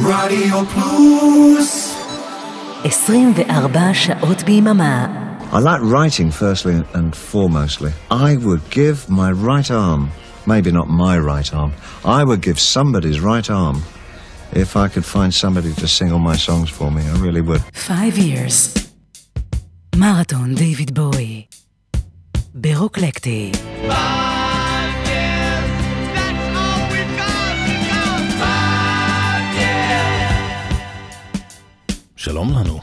רדיו פלוס 24 שעות ביממה. I like writing firstly and foremostly. I would give my right arm, maybe not my right arm, I would give somebody's right arm if I could find somebody to sing all my songs for me. I really would. Five years. מרתון דיוויד בואי. ברוקלקטי. שלום לנו,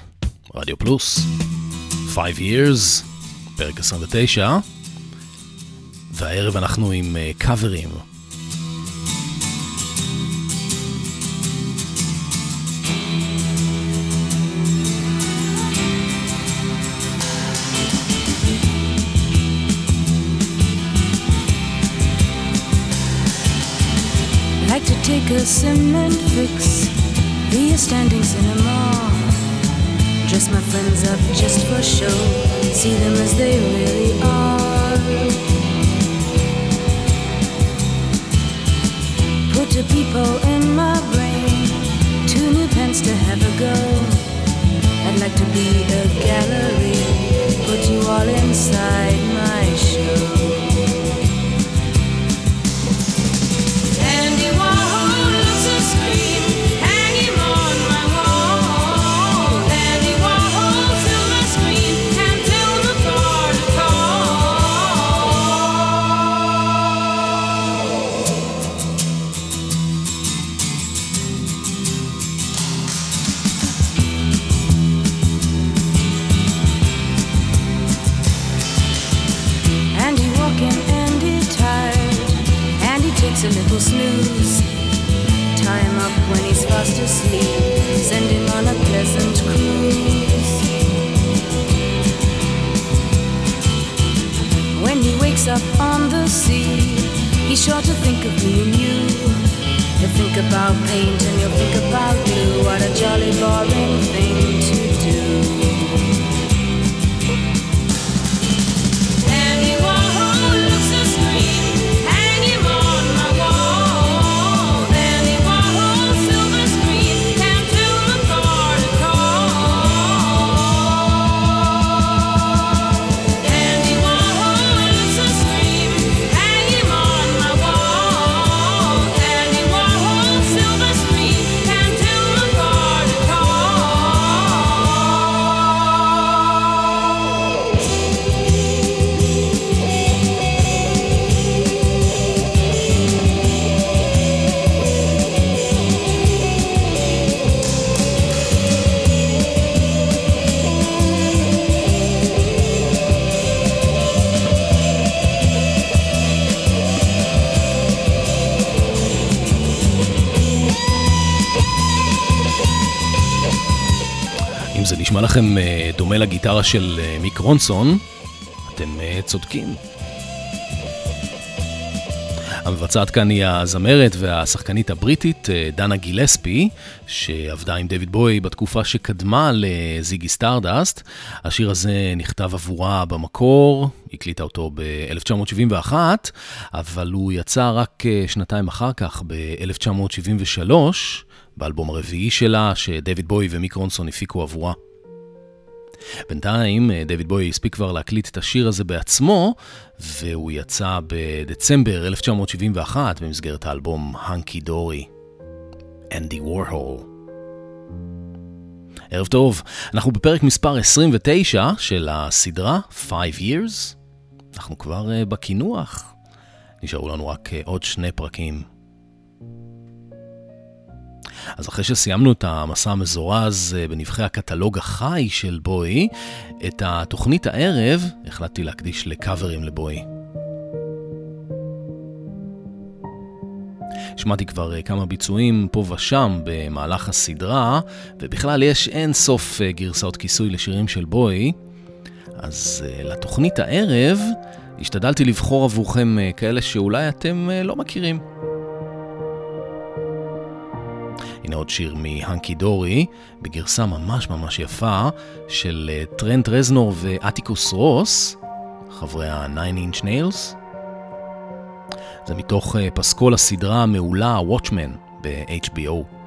רדיו פלוס, 5 years, פרק 29, והערב אנחנו עם uh, קאברים. To take a cement fix, be a standing cinema. Dress my friends up just for show, see them as they really are. Put a people in my brain, two new pens to have a go. I'd like to be a gallery, put you all inside my show. Takes a little snooze. Him up when he's fast asleep, send him on a pleasant cruise. When he wakes up on the sea, he's sure to think of me and you. He'll think about paint and you'll think about glue. What a jolly boring thing to do. לכם אה, דומה לגיטרה של אה, מיק רונסון, אתם אה, צודקים. המבצעת כאן היא הזמרת והשחקנית הבריטית דנה גילספי, שעבדה עם דויד בוי בתקופה שקדמה לזיגי סטארדסט. השיר הזה נכתב עבורה במקור, הקליטה אותו ב-1971, אבל הוא יצא רק שנתיים אחר כך, ב-1973, באלבום הרביעי שלה, שדויד בוי ומיק רונסון הפיקו עבורה. בינתיים אה, דויד בוי הספיק כבר להקליט את השיר הזה בעצמו, והוא יצא בדצמבר 1971 במסגרת האלבום הנקי דורי. אנדי וורהול. ערב טוב, אנחנו בפרק מספר 29 של הסדרה 5 Years. אנחנו כבר אה, בקינוח. נשארו לנו רק אה, עוד שני פרקים. אז אחרי שסיימנו את המסע המזורז אה, בנבחי הקטלוג החי של בואי, את התוכנית הערב החלטתי להקדיש לקאברים לבואי. שמעתי כבר אה, כמה ביצועים פה ושם במהלך הסדרה, ובכלל יש אין סוף אה, גרסאות כיסוי לשירים של בואי. אז לתוכנית הערב השתדלתי לבחור עבורכם כאלה שאולי אתם לא מכירים. הנה עוד שיר מהנקי דורי, בגרסה ממש ממש יפה של אה, טרנט רזנור ואטיקוס רוס, חברי ה-9 inch nails. זה מתוך אה, פסקול הסדרה המעולה Watchmen ב-HBO.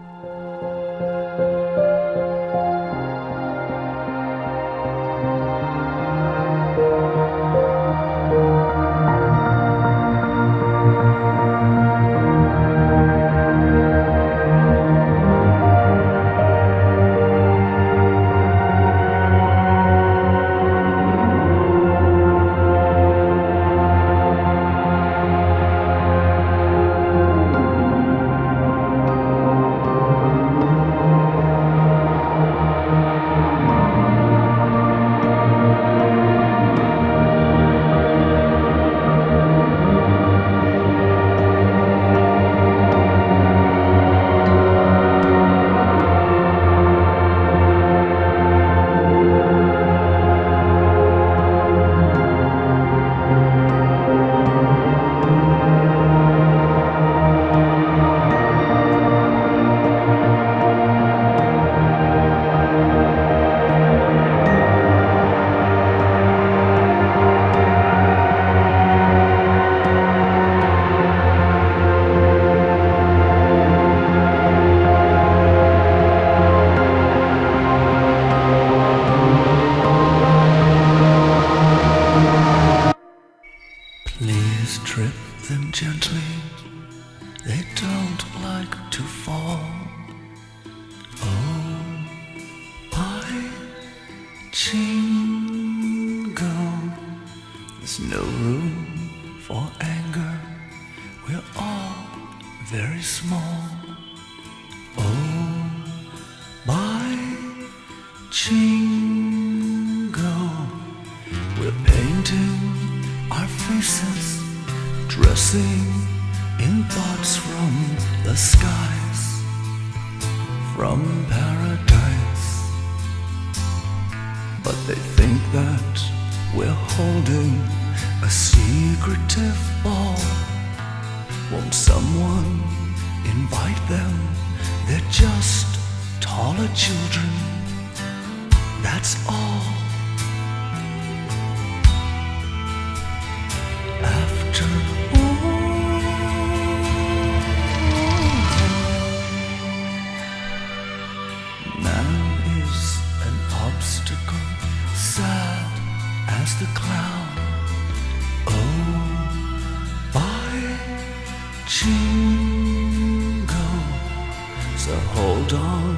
Hold on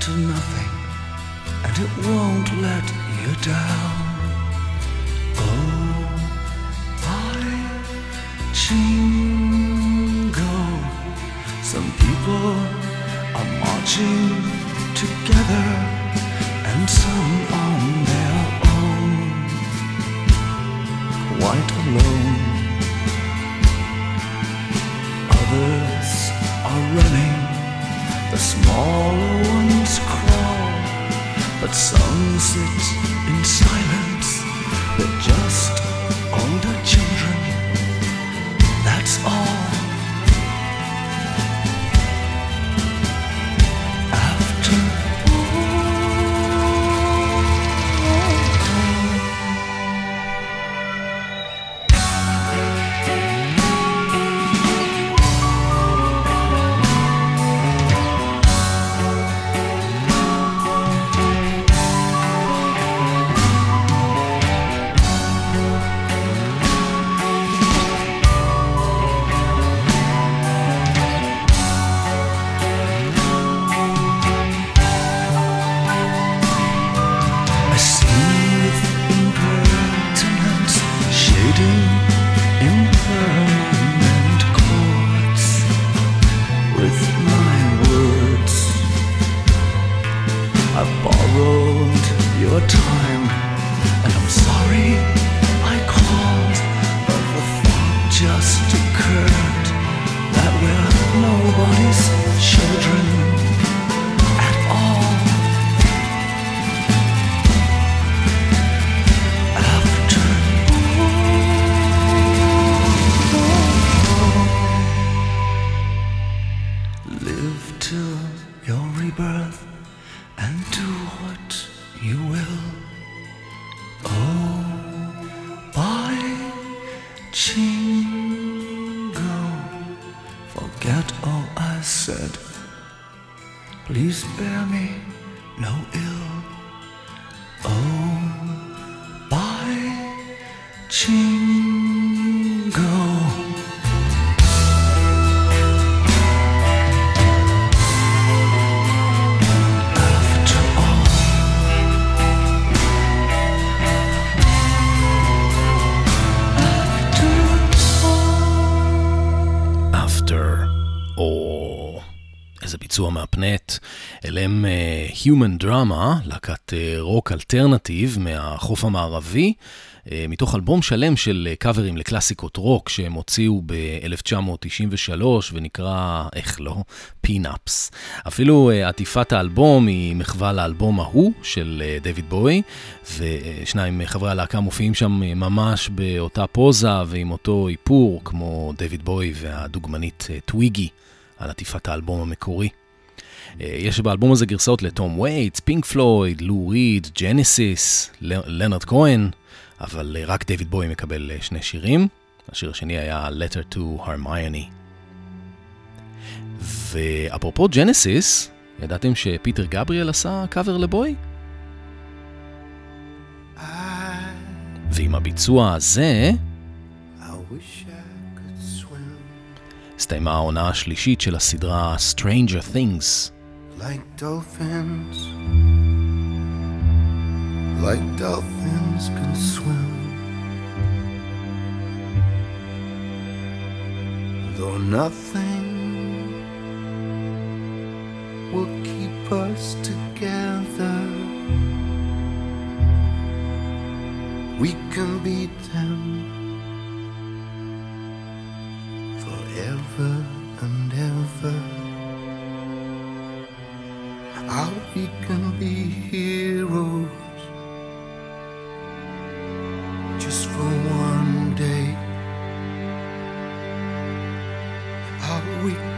to nothing, and it won't let you down. Oh, by jingle, some people are marching together, some sit in silence. They're just Human Drama, להקת אה, רוק אלטרנטיב מהחוף המערבי, אה, מתוך אלבום שלם של אה, קאברים לקלאסיקות רוק שהם הוציאו ב-1993 ונקרא, איך לא, Pin Ups. אפילו עטיפת האלבום היא מחווה לאלבום ההוא של דויד בואי, ושניים מחברי הלהקה מופיעים שם ממש באותה פוזה ועם אותו איפור כמו דויד בואי והדוגמנית טוויגי על עטיפת האלבום המקורי. אה, יש באלבום הזה גרסאות לתום וייטס, פינק פלויד, לו ריד, ג'נסיס, לנרד כהן, אבל אה, רק דיוויד בוי מקבל אה, שני שירים. השיר השני היה Letter to Hermione. ואפרופו ג'נסיס, ידעתם שפיטר גבריאל עשה קאבר לבוי? ועם הביצוע הזה. הסתיימה העונה השלישית של הסדרה Stranger Things. Like dolphins, like dolphins can swim. Though nothing will keep us together, we can beat them forever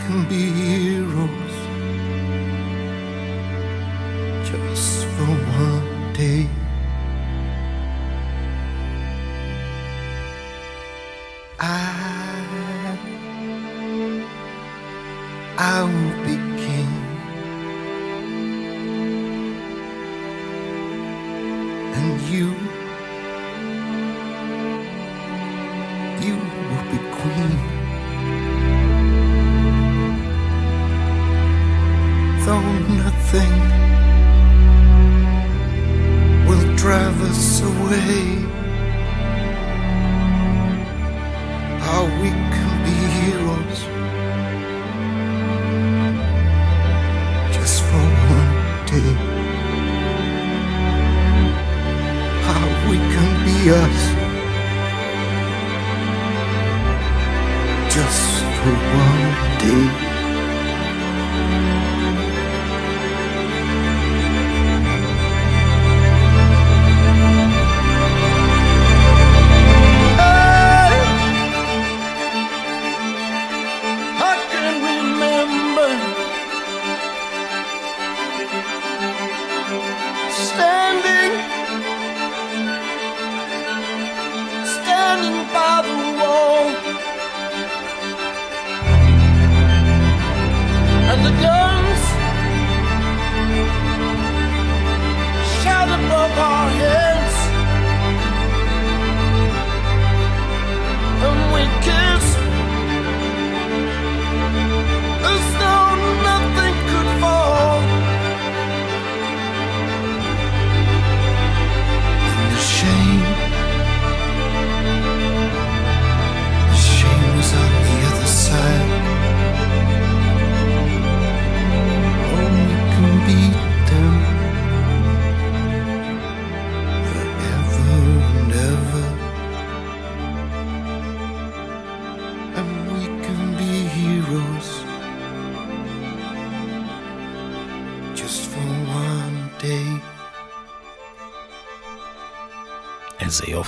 be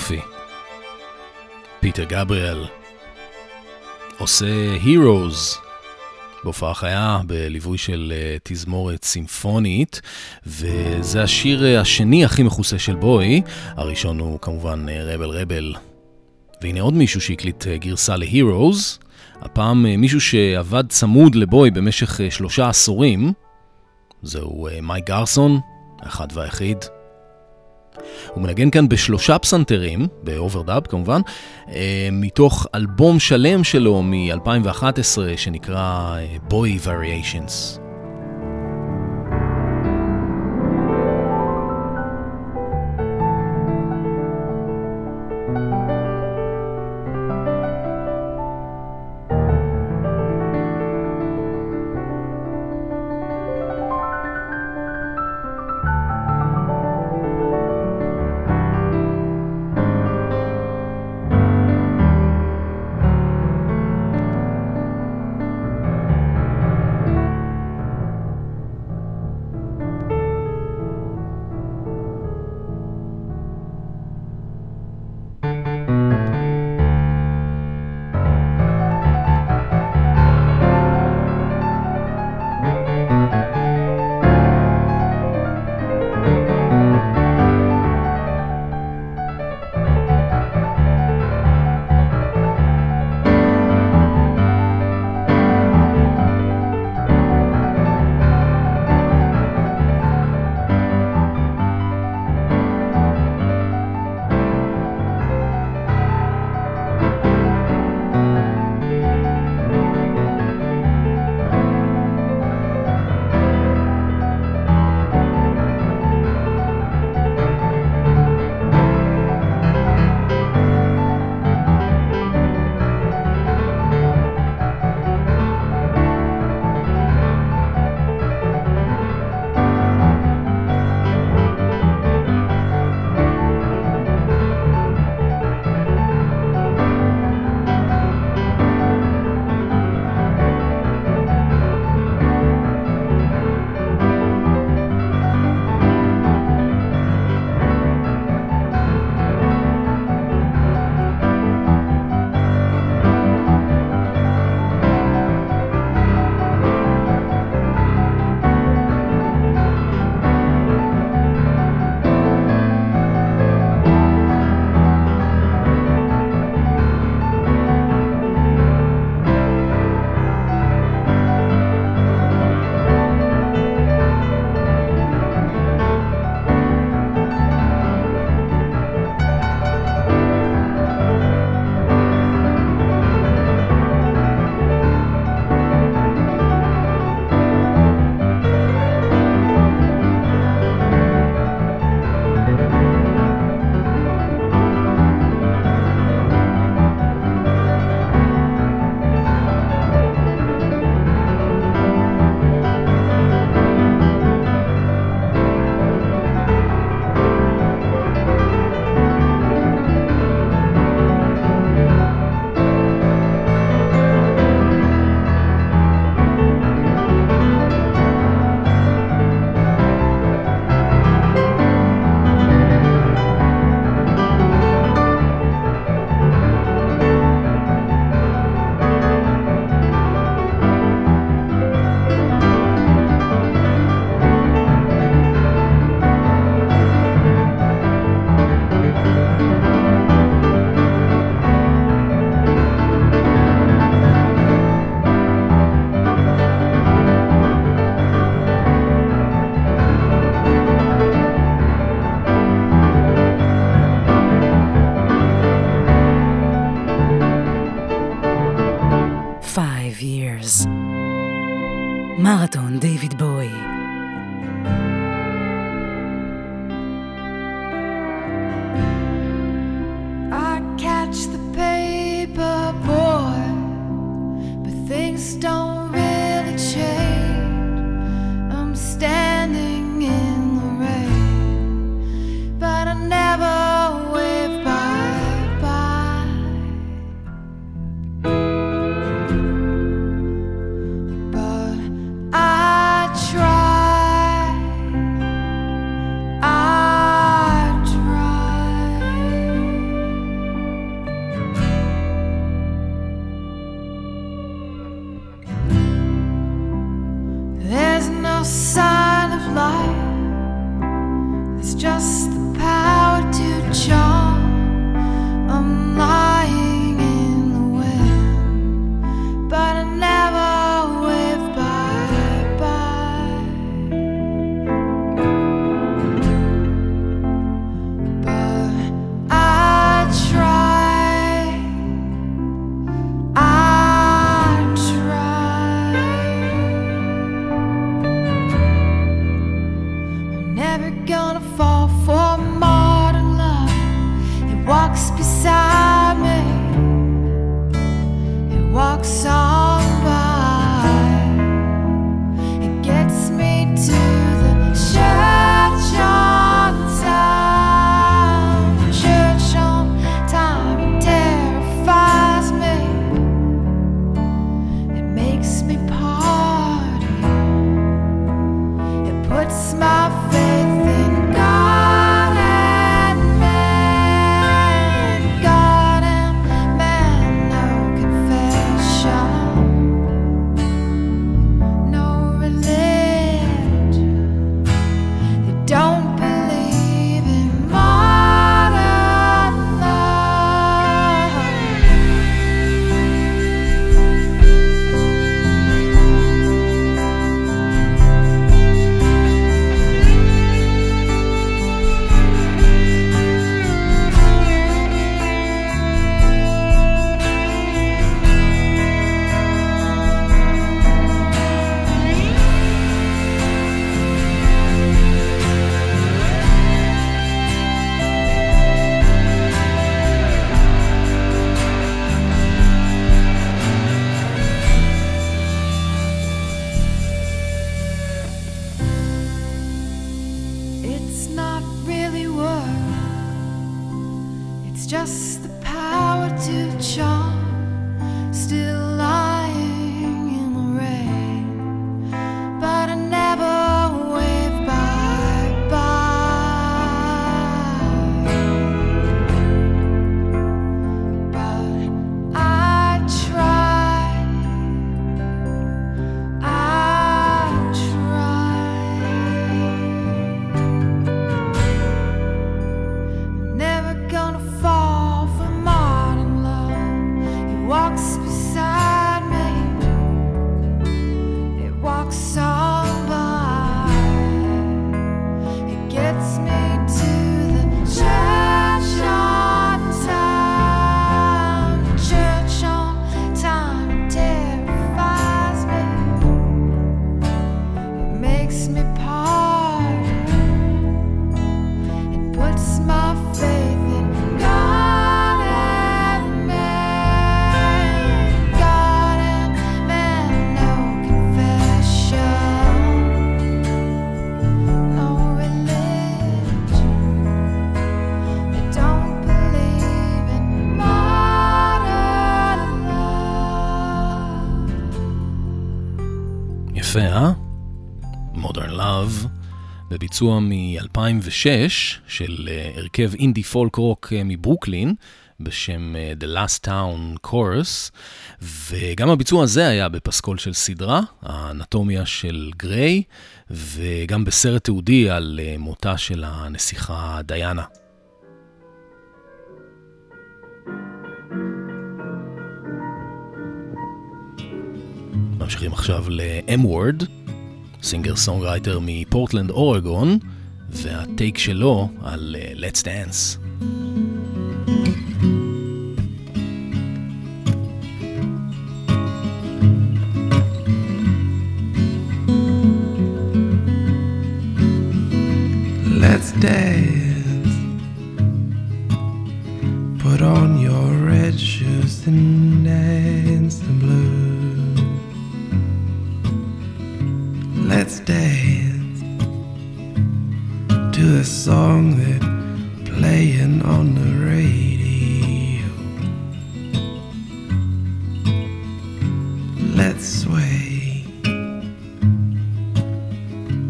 יופי. פיטר גבריאל עושה Heroes בהופעה חיה בליווי של אה, תזמורת סימפונית, וזה השיר אה, השני הכי מכוסה של בוי, הראשון הוא כמובן אה, רבל רבל. והנה עוד מישהו שהקליט גרסה ל-Heroes, הפעם מישהו שעבד צמוד לבוי במשך שלושה עשורים, זהו מייק גרסון, האחד והיחיד. הוא מנגן כאן בשלושה פסנתרים, ב overdub כמובן, אה, מתוך אלבום שלם שלו מ-2011 שנקרא אה, Bowie Variations. יפה, אה? Modern Love, בביצוע מ-2006 של אה, הרכב אינדי פולק רוק אה, מברוקלין בשם אה, The Last Town Chorus, וגם הביצוע הזה היה בפסקול של סדרה, האנטומיה של גריי, וגם בסרט תיעודי על מותה של הנסיכה דיאנה. ממשיכים עכשיו ל-M. Ward, singer songwriter מפורטלנד אורגון, וה take שלו על Let's Dance. Let's dance. Put on your red shoes tonight. let's dance to the song that's playing on the radio. Let's sway.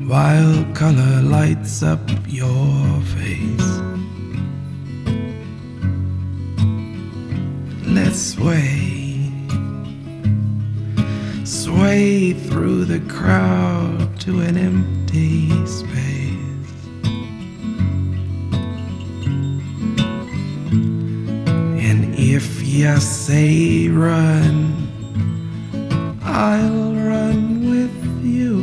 While color lights up your face, let's sway sway through the crowd to an empty space. And if you say run, I'll run with you.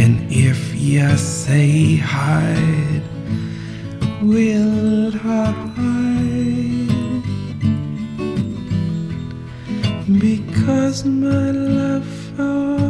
And if you say hide, we'll hide. my love for?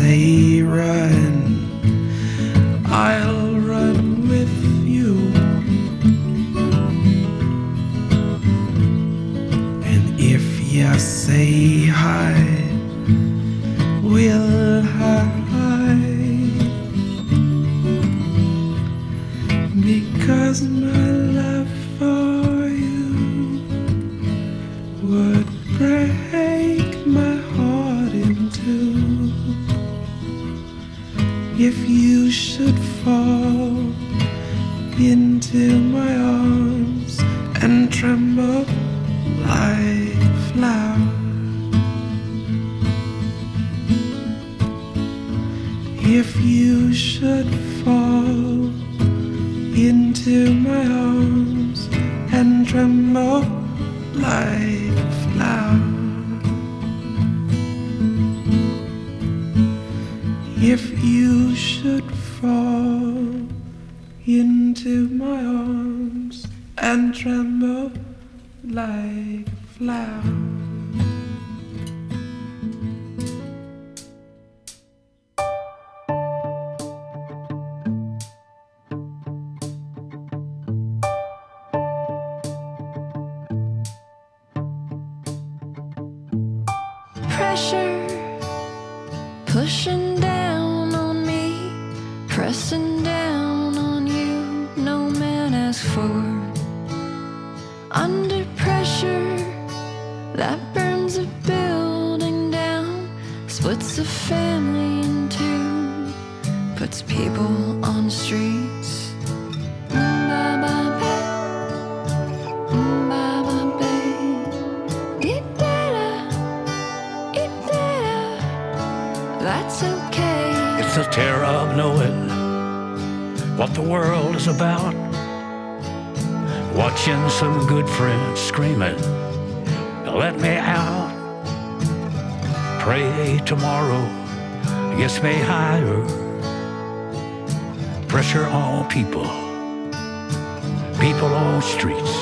say family in tune, puts people on streets. That's okay. It's the terror of knowing what the world is about. Watching some good friends screaming, let me out. Pray tomorrow yes, may higher. Pressure on people, people on streets.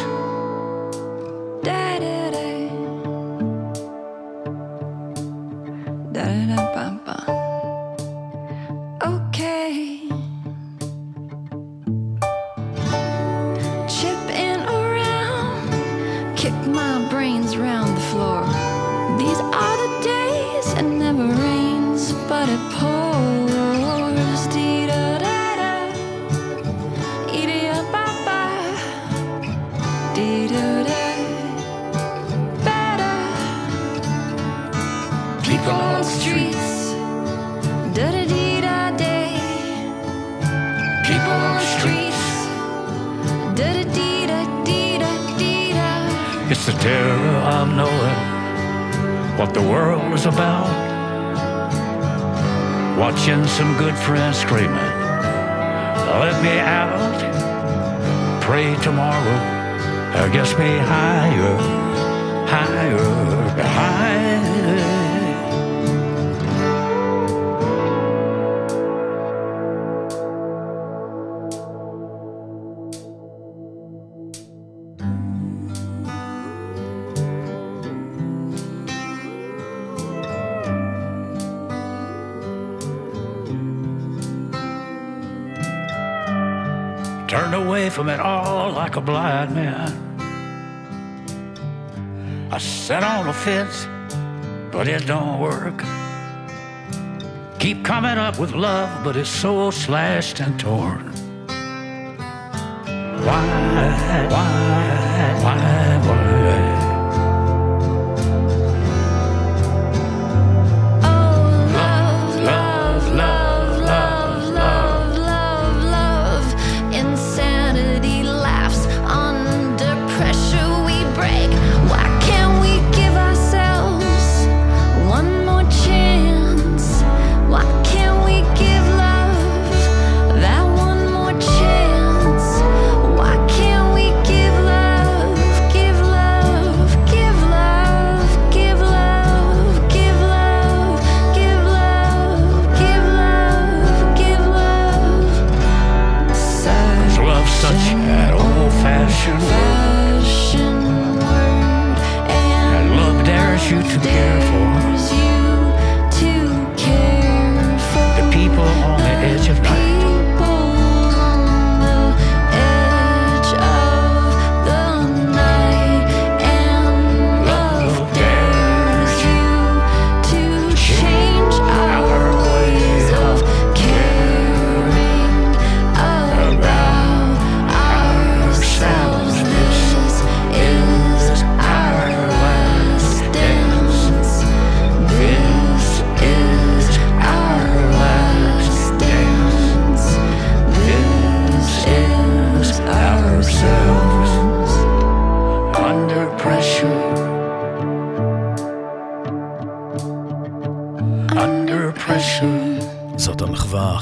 turned away from it all like a blind man. I sat on a fence, but it don't work. Keep coming up with love, but it's so slashed and torn. Why? Why?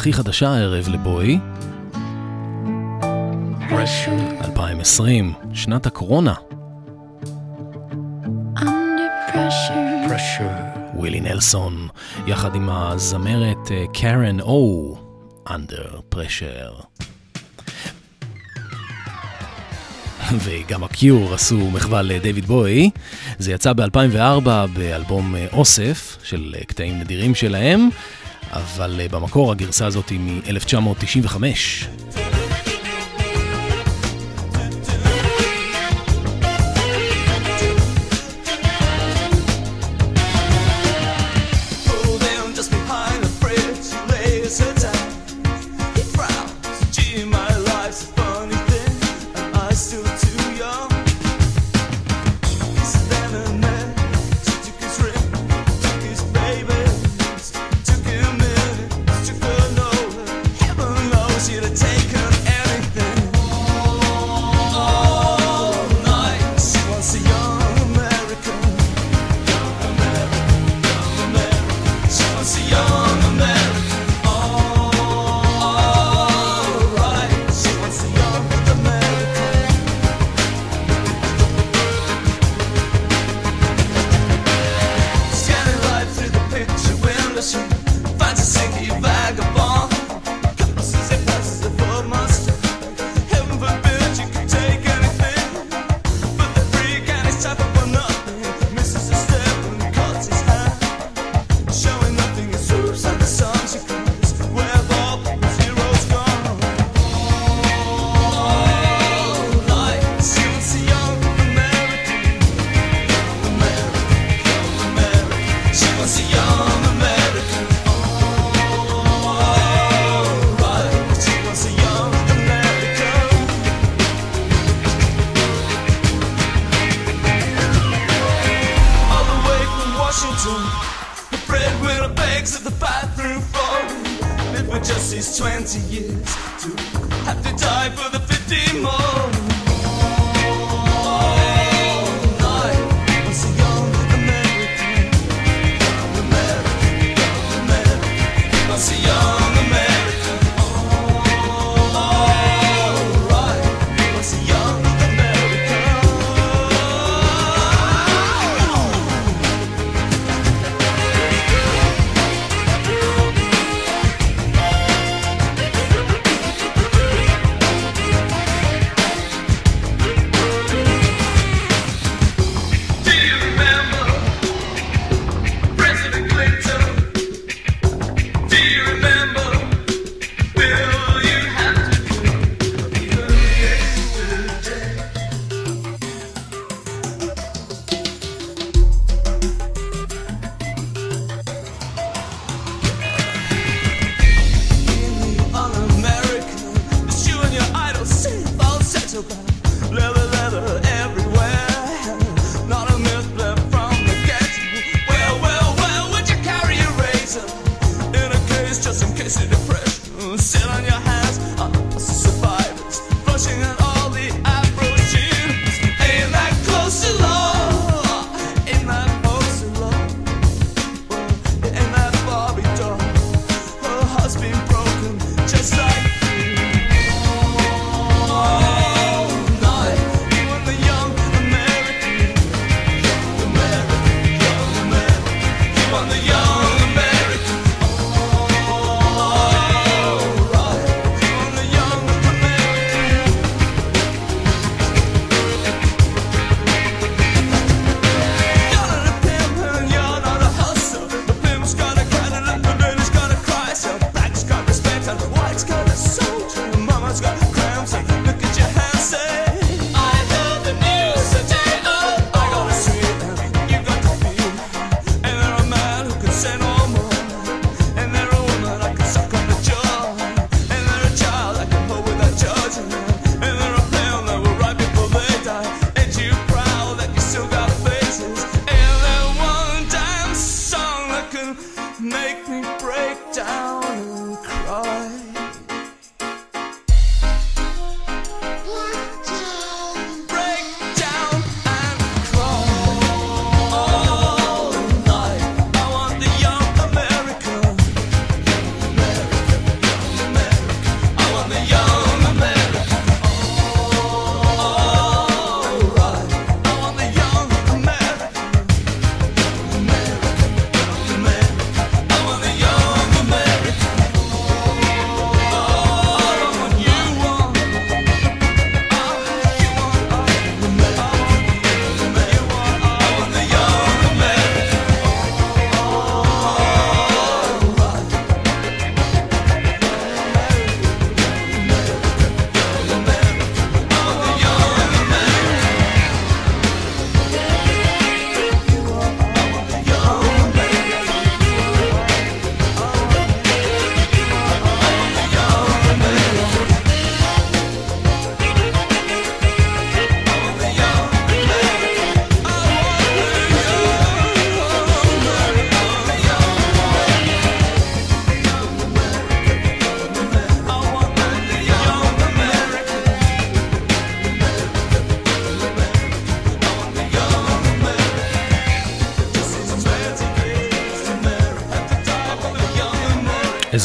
הכי חדשה הערב לבואי. 2020, שנת הקורונה. ווילי נלסון, יחד עם הזמרת אה, קארן או, Under Pressure. וגם הקיור עשו מחווה לדייוויד בוי. זה יצא ב-2004 באלבום אה, אוסף של אה, קטעים נדירים שלהם. אבל אה, במקור הגרסה הזאת היא מ-1995.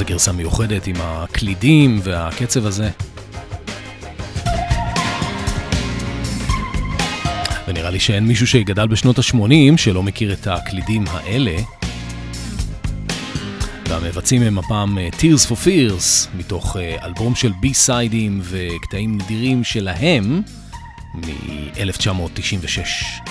איזה גרסה מיוחדת עם הקלידים והקצב הזה. ונראה לי שאין מישהו שגדל בשנות ה-80 שלא מכיר את הקלידים האלה. והמבצעים הם הפעם אה, Tears for Fears, מתוך אה, אלבום של בי-סיידים וקטעים נדירים שלהם מ-1996.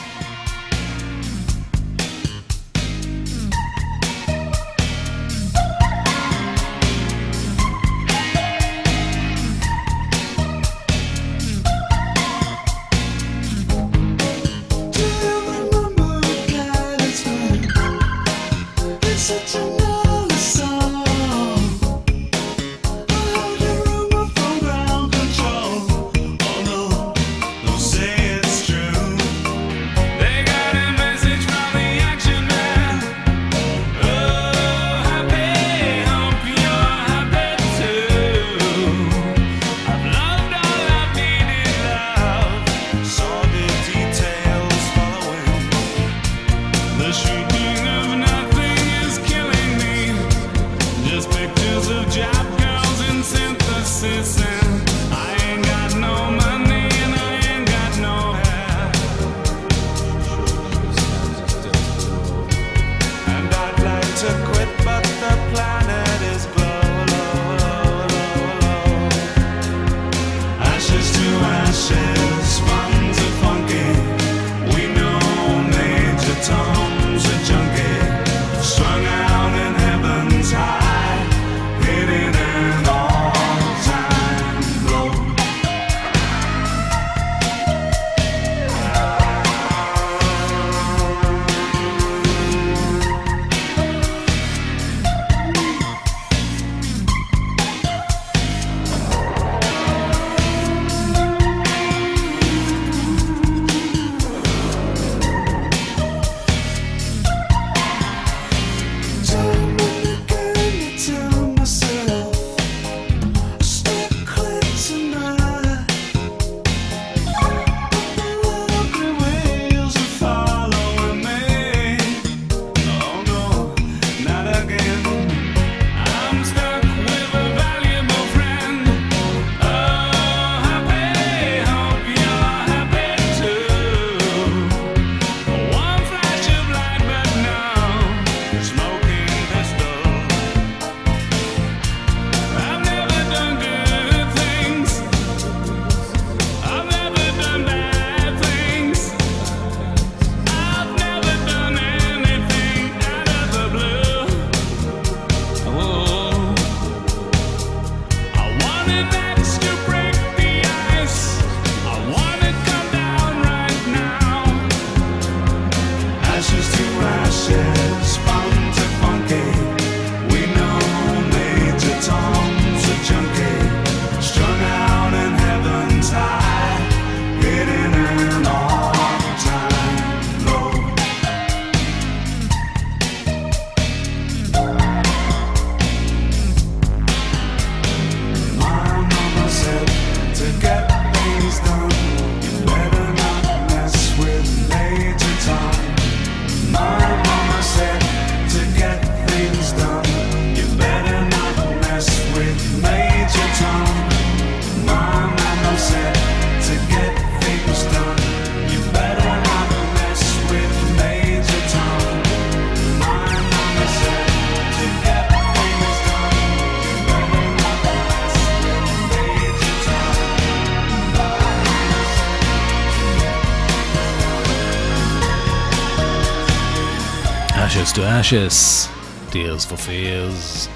Ashes Tears for Fears.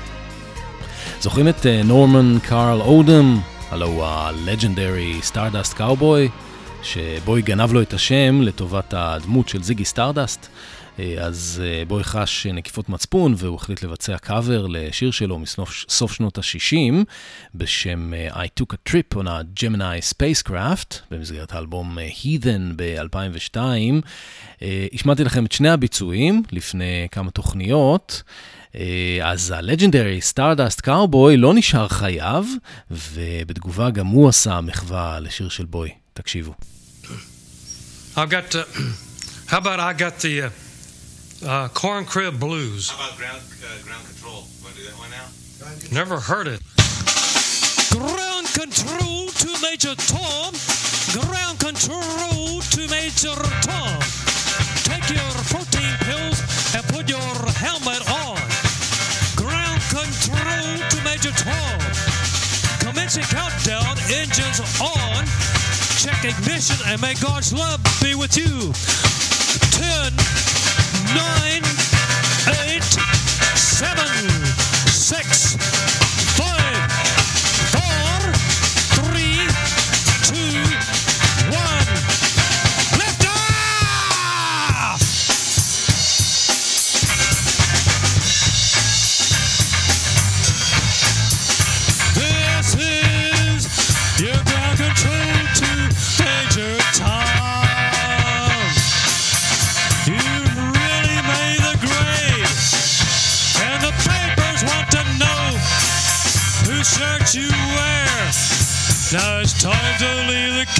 זוכרים את אה, נורמן קארל אודם, הלא הוא ה-Legendary Stardust Cowboy, שבוי גנב לו את השם לטובת הדמות של זיגי סטארדסט. אה, אז אה, בוי חש נקיפות מצפון והוא החליט לבצע קאבר לשיר שלו מסוף סוף שנות ה-60 בשם אה, I took a trip on a Gemini spacecraft במסגרת האלבום Heathen ב-2002. אה, השמעתי לכם את שני הביצועים לפני כמה תוכניות. אז ה Legendary Stardust Cowboy לא נשאר חייב, ובתגובה גם הוא עשה מחווה לשיר של בוי. תקשיבו. I've got, uh, how about I got the uh, uh, Corn Crib Blues. How about Ground, uh, ground Control? Want to do that one now? Never heard it. Ground Control to Major Tom. Ground Control to Major Tom. Take your protein pills and put your helmet on. Ground Control to Major Tom. Commencing countdown, engines on. Check ignition and may God's love be with you. 10, nine, eight, seven, six,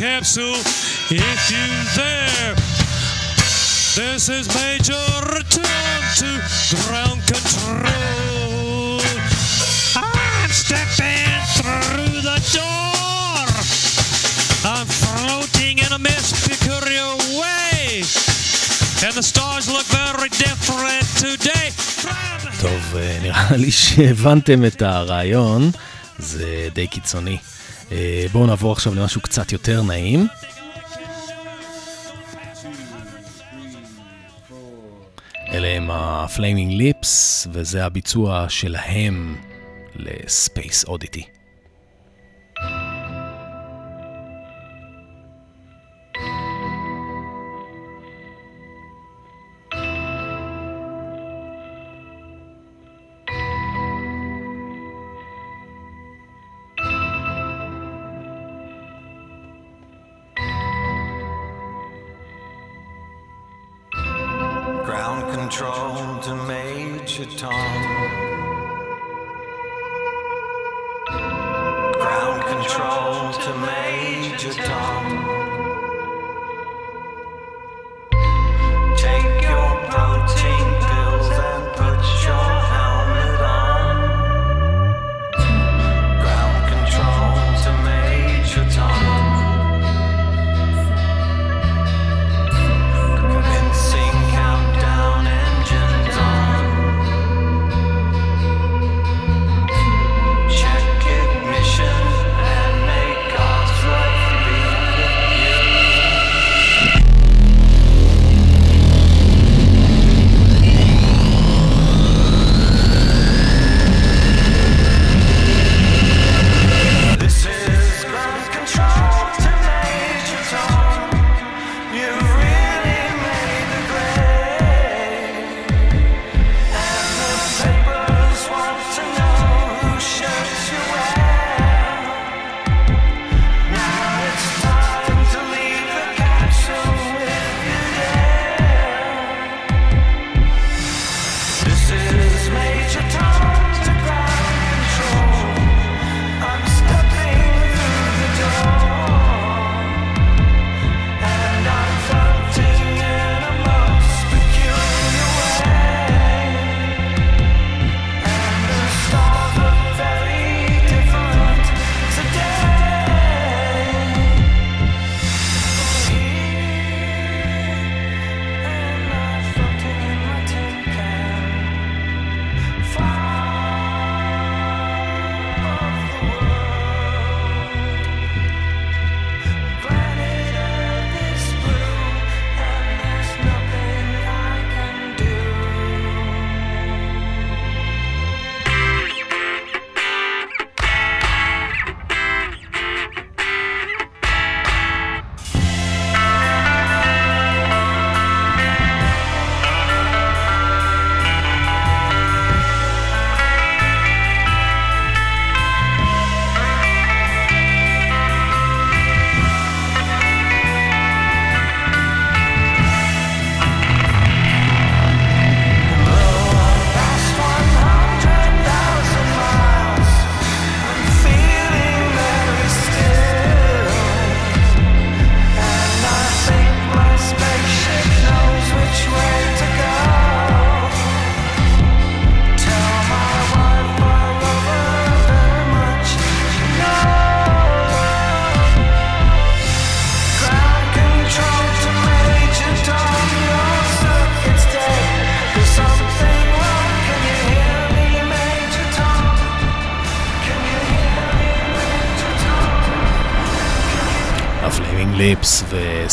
capsule if you dare. This is Major Return to Ground Control. I'm stepping through the door. I'm floating in a mist peculiar way. And the stars look very different today. טוב, אה, נראה לי שהבנתם את הרעיון, זה די קיצוני. אה, בואו נעבור עכשיו למשהו קצת יותר נעים. אלה הם ה Flaming Lips, וזה הביצוע שלהם ל Space Oddity. Ground control to Major Tom. Ground control to Major Tom.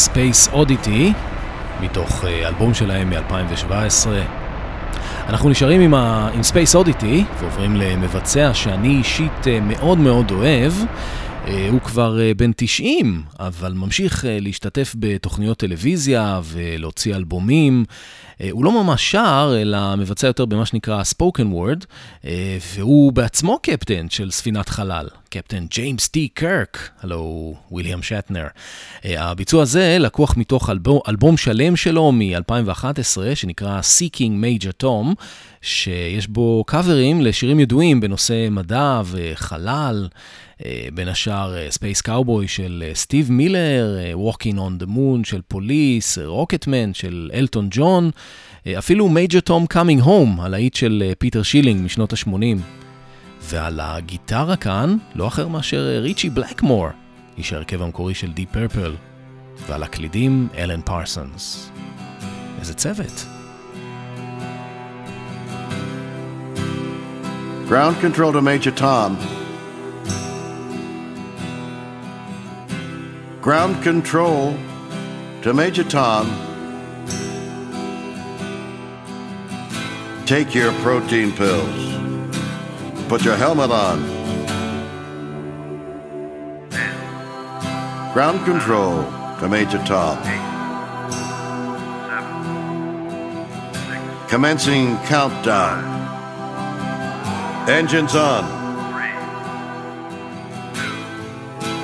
וספייס אודיטי, מתוך אה, אלבום שלהם מ-2017. אנחנו נשארים עם, ה... עם Space Oddity ועוברים למבצע שאני אישית אה, מאוד מאוד אוהב. אה, הוא כבר בן 90, אבל ממשיך להשתתף בתוכניות טלוויזיה ולהוציא אלבומים. אה, הוא לא ממש שר, אלא מבצע יותר במה שנקרא spoken word, אה, והוא בעצמו קפטן של ספינת חלל, קפטן ג'יימס טי קרק, הלו ויליאם שטנר. הביצוע הזה לקוח מתוך אלבום, אלבום שלם שלו מ-2011, שנקרא Seeking Major Tom, שיש בו קאברים לשירים ידועים בנושא מדע וחלל. אה, בין השאר Space Cowboy של סטיב מילר, Walking on the Moon של פוליס, Rocket Man של אלטון ג'ון, אפילו Major Tom Coming Home, הלהיט של אה, פיטר שילינג משנות ה-80. ועל הגיטרה כאן, לא אחר מאשר אה, ריצ'י בלקמור, איש ההרכב המקורי של די פרפל, ועל הקלידים אלן פרסונס. איזה צוות. Ground control to Major Tom. Ground control to Major Tom. Take your protein pills. Put your helmet on. Ground control to Major Tom. Commencing countdown. Engines on.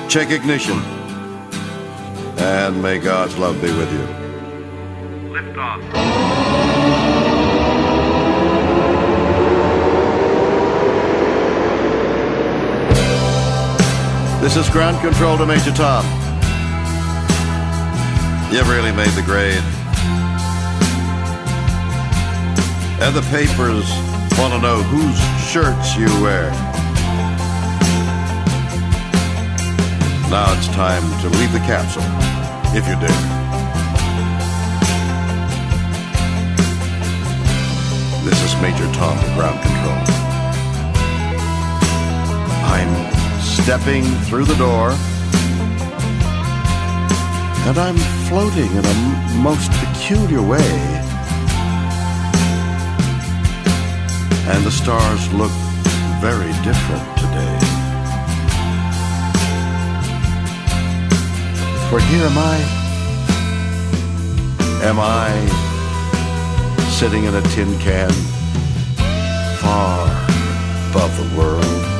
Check ignition. And may God's love be with you. Lift off. This is ground control to Major Tom. You've really made the grade. And the papers want to know whose shirts you wear. Now it's time to leave the capsule, if you dare. This is Major Tom to ground control. I'm stepping through the door, and I'm floating in a most peculiar way. And the stars look very different today. For here am I. Am I sitting in a tin can far above the world?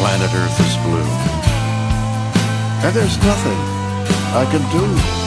Planet Earth is blue. And there's nothing I can do.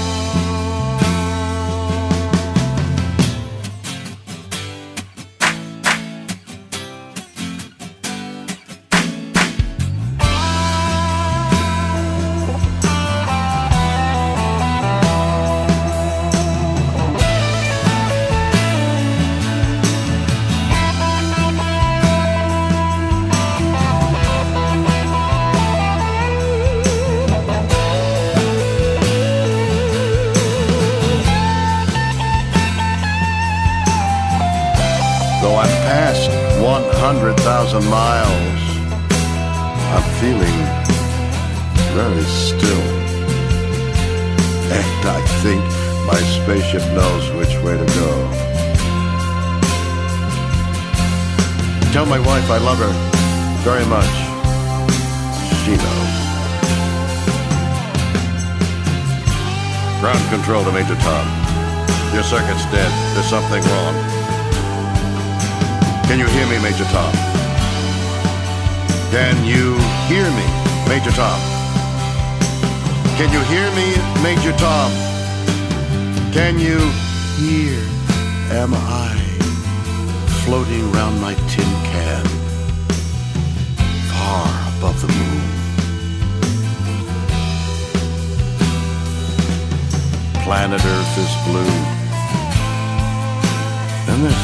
Control to Major Tom. Your circuit's dead. There's something wrong. Can you hear me, Major Tom? Can you hear me, Major Tom? Can you hear me, Major Tom? Can you hear? Am I floating round my tin can, far above the moon? Planet Earth is blue, and there's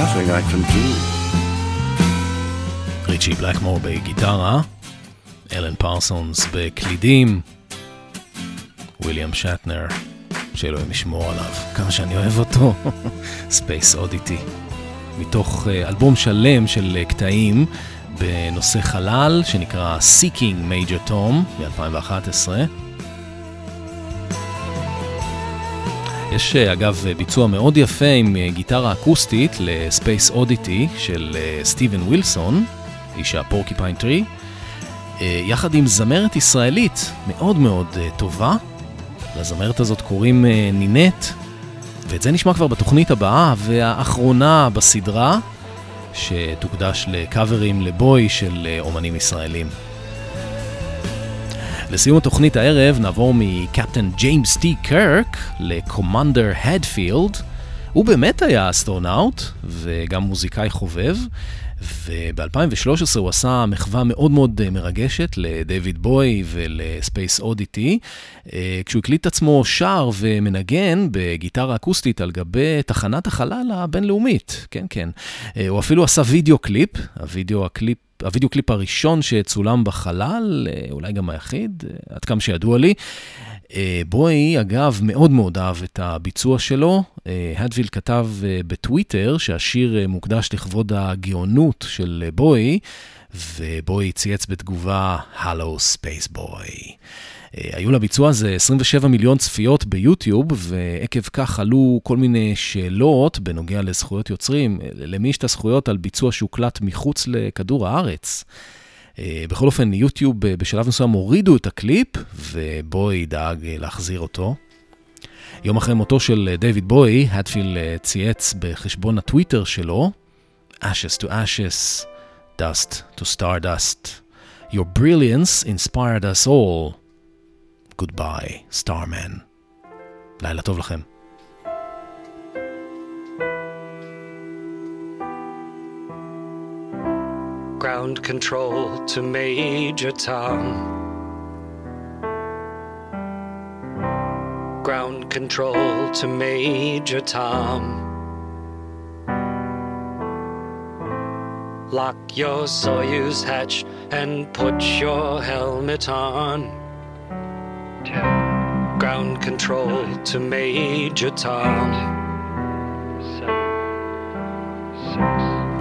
nothing I can do. ריצ'י בלקמור בגיטרה, אלן פרסונס בקלידים, וויליאם שטנר, שאלוהים ישמור עליו, כמה שאני אוהב אותו, Space Oddity, מתוך אה, אלבום שלם של אה, קטעים בנושא חלל שנקרא Seeking Major Tom מ-2011. יש אה, אגב ביצוע מאוד יפה עם אה, גיטרה אקוסטית ל Space Oddity של אה, סטיבן ווילסון, איש ה Porcupine Tree, אה, יחד עם זמרת ישראלית מאוד מאוד אה, טובה. לזמרת הזאת קוראים אה, נינט, ואת זה נשמע כבר בתוכנית הבאה והאחרונה בסדרה, שתוקדש לקאברים לבוי של אה, אומנים ישראלים. לסיום התוכנית הערב נעבור מקפטן ג'יימס טי קרק ל Commander הדפילד. הוא באמת היה אסטרונאוט וגם מוזיקאי חובב, וב-2013 הוא עשה מחווה מאוד מאוד אה, מרגשת לדייוויד בוי ול Space Oddity, אה, כשהוא הקליט את עצמו שר ומנגן בגיטרה אקוסטית על גבי תחנת החלל הבינלאומית, כן כן. אה, הוא אפילו עשה וידאו קליפ, הוידאו הקליפ הוידאו קליפ הראשון שצולם בחלל, אה, אולי גם היחיד, אה, עד כמה שידוע לי. אה, בוי, אגב, מאוד מאוד אהב את הביצוע שלו. הדפילד כתב בטוויטר שהשיר מוקדש לכבוד הגאונות של בוי, ובוי צייץ בתגובה, Hallo Spaceboy. היו לביצוע הזה 27 מיליון צפיות ביוטיוב, ועקב כך עלו כל מיני שאלות בנוגע לזכויות יוצרים. למי יש את הזכויות על ביצוע שהוקלט מחוץ לכדור הארץ? אה, בכל אופן, יוטיוב אה, בשלב מסוים הורידו את הקליפ, ובוי דאג אה, להחזיר אותו. יום אחרי מותו של אה, דיוויד בוי, הדפיל אה, צייץ בחשבון הטוויטר שלו, Ashes to ashes, dust to stardust. Your brilliance inspired us all. Goodbye, Starman. לילה טוב לכם. Ground control to Major Tom. Ground control to Major Tom. Lock your Soyuz hatch and put your helmet on. Ground control to Major Tom.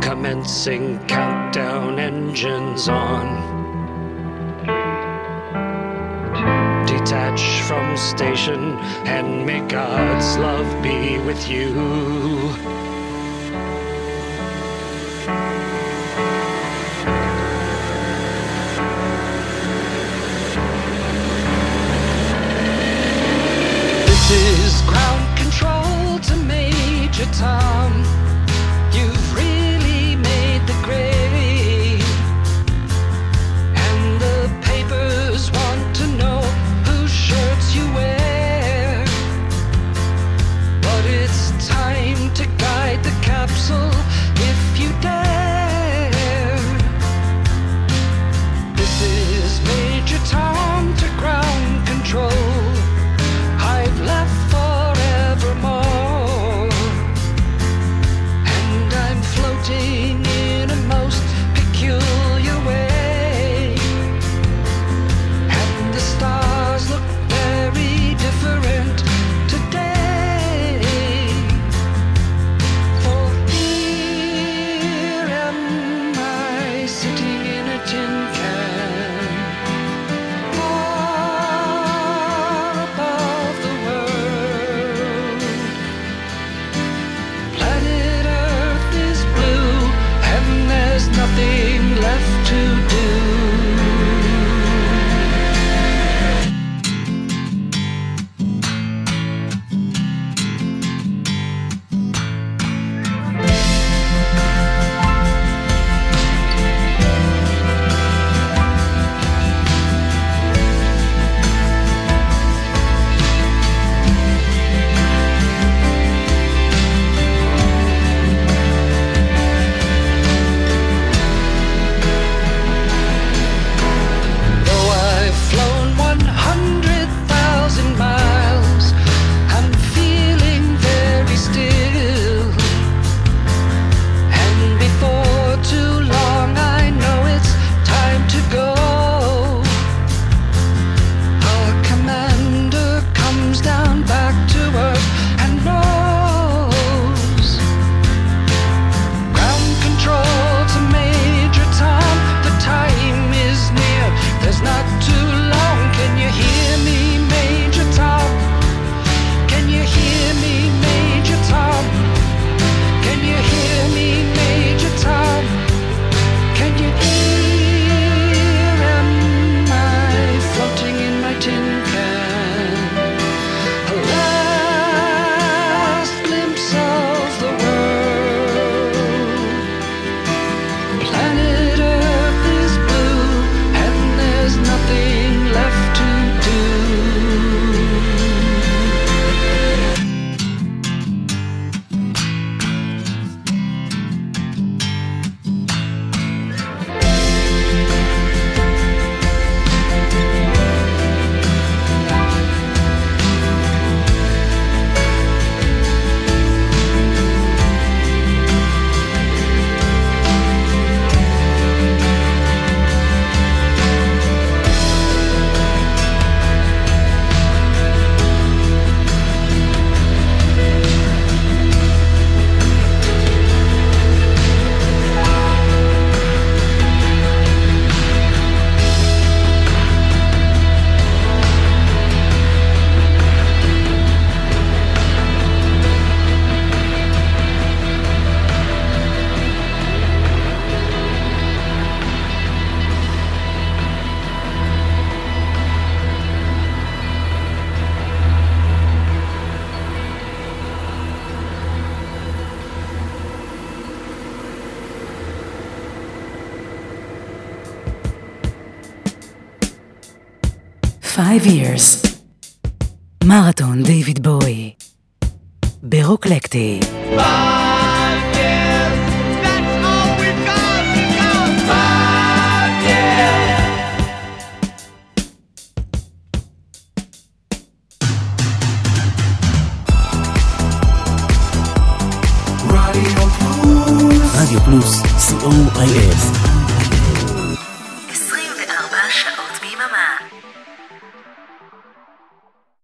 Commencing countdown engines on. Detach from station and may God's love be with you. time.